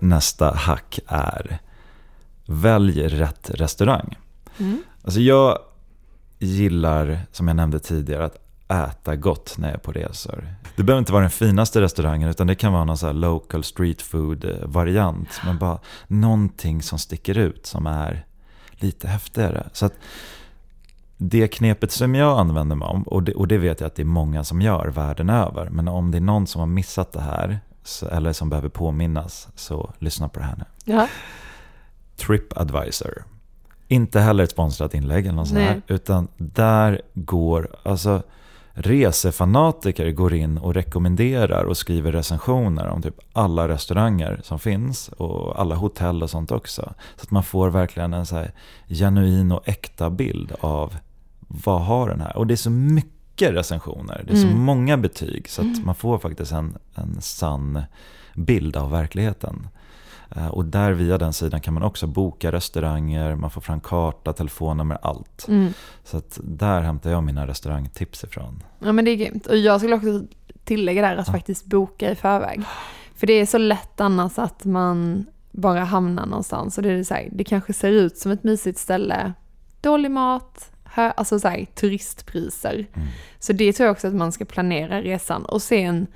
nästa hack är välj rätt restaurang. Mm. Alltså jag gillar, som jag nämnde tidigare, att äta gott när jag är på resor. Det behöver inte vara den finaste restaurangen utan det kan vara någon så local street food variant. Men bara någonting som sticker ut som är lite häftigare. Så att det knepet som jag använder mig om, och det, och det vet jag att det är många som gör världen över. Men om det är någon som har missat det här, eller som behöver påminnas, så lyssna på det här nu. Ja. TripAdvisor. Inte heller ett sponsrat inlägg eller något sånt här, utan där går, alltså resefanatiker går in och rekommenderar och skriver recensioner om typ alla restauranger som finns och alla hotell och sånt också. Så att man får verkligen en så här genuin och äkta bild av vad har den här? Och det är så mycket recensioner, det är så Mm. många betyg så att man får faktiskt en, en sann bild av verkligheten. Eh, Och där via den sidan kan man också boka restauranger, man får fram karta, telefonnummer, allt. Mm. Så att där hämtar jag mina restaurangtips ifrån. Ja men det är grymt. Och jag skulle också tillägga där att faktiskt boka i förväg. För det är så lätt annars att man bara hamnar någonstans. Och det, är så här, det kanske ser ut som ett mysigt ställe. Dålig mat, hö, alltså så här, turistpriser. Mm. Så det tror jag också att man ska planera resan. Och sen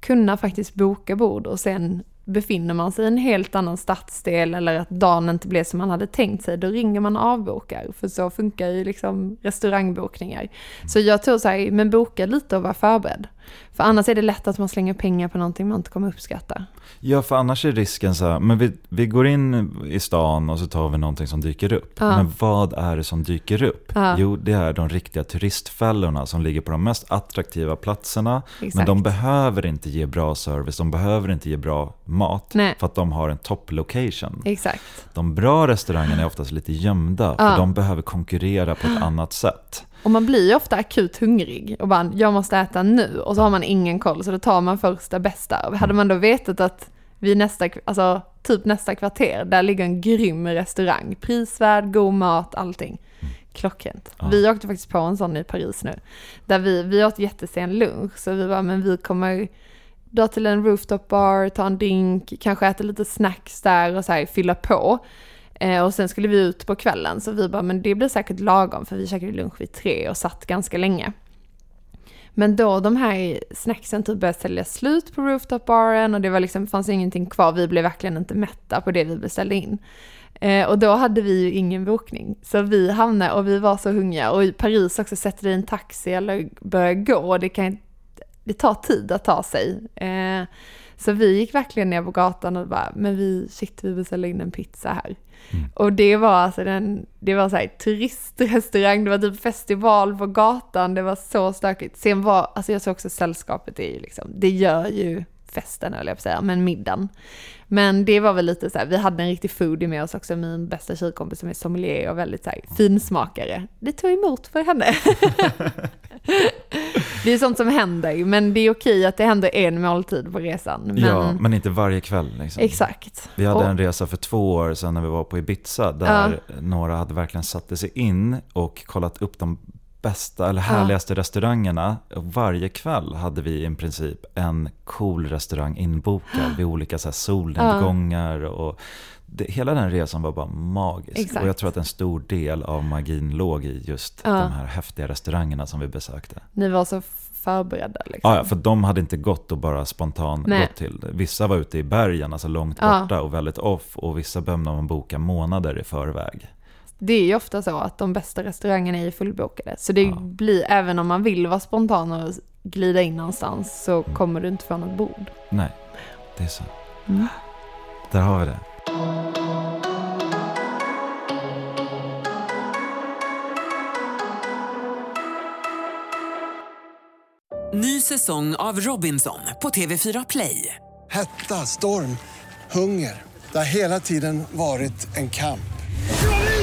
kunna faktiskt boka bord och sen befinner man sig i en helt annan stadsdel eller att dagen inte blev som man hade tänkt sig, då ringer man och avbokar. För så funkar ju liksom restaurangbokningar. Så jag tror så här, men boka lite och var förberedd. För annars är det lätt att man slänger pengar på någonting man inte kommer uppskatta. Ja, för annars är risken så här, men vi, vi går in i stan och så tar vi någonting som dyker upp. Ja. Men vad är det som dyker upp? Ja. Jo, det är de riktiga turistfällorna som ligger på de mest attraktiva platserna. Exakt. Men de behöver inte ge bra service, de behöver inte ge bra mat. Nej. För att de har en top location. Exakt. De bra restaurangerna är oftast lite gömda, för Ja. de behöver konkurrera på ett annat sätt. Och man blir ju ofta akut hungrig och bara, jag måste äta nu. Och så har man ingen koll, så då tar man första bästa. Hade man då vetat att vid nästa, alltså typ nästa kvarter, där ligger en grym restaurang. Prisvärd, god mat, allting. Klockrent. Ja. Vi åkte faktiskt på en sån i Paris nu. Där vi, vi åt jättesen lunch, så vi bara, men vi kommer dra till en rooftop bar, ta en drink, kanske äta lite snacks där och så här fylla på. Eh, och sen skulle vi ut på kvällen, så vi bara, men det blir säkert lagom, för vi käkade lunch vid tre och satt ganska länge. Men då de här snacksen typ började sälja slut på rooftop-baren och det var liksom, fanns ingenting kvar. Vi blev verkligen inte mätta på det vi beställde in. Eh, och då hade vi ju ingen bokning. Så vi hamnade och vi var så hungriga. Och i Paris också, sätter dig i en taxi eller börjar gå. Det, kan, det tar tid att ta sig. Eh, så vi gick verkligen ner på gatan och bara, men vi, shit vi beställde in en pizza här. Och det var alltså den, det var så här turistrestaurang, det var typ festival på gatan, det var så stökigt. Sen var, alltså jag såg också sällskapet är ju liksom, det gör ju festen höll jag på att säga, men middagen. Men det var väl lite så här, vi hade en riktig foodie med oss också, min bästa tjejkompis som är sommelier och väldigt så här finsmakare. Det tog emot för henne. det är sånt som händer, men det är okej att det händer en måltid på resan. Men, Ja, men inte varje kväll. Liksom. Exakt. Vi hade Och- en resa för två år sedan när vi var på Ibiza där några hade verkligen satt sig in och kollat upp de bästa eller härligaste restaurangerna. Och varje kväll hade vi i princip en cool restaurang inbokad vid olika så här solnedgångar. Och det, hela den resan var bara magisk. Exakt. Och jag tror att en stor del av magin låg i just Ja. de här häftiga restaurangerna som vi besökte. Ni var så förberedda liksom. Ja, ja, för de hade inte gått och bara spontant Nej. gått till. Vissa var ute i bergen, alltså långt Ja. borta och väldigt off. Och vissa behövde man boka månader i förväg. Det är ju ofta så att de bästa restaurangerna är fullbokade. Så det Ja. blir, även om man vill vara spontan och glida in någonstans så kommer du inte få något bord. Nej, det är så. Mm. Där har vi det. Ny säsong av Robinson på TV4 Play. Hetta, storm, hunger. Det har hela tiden varit en kamp.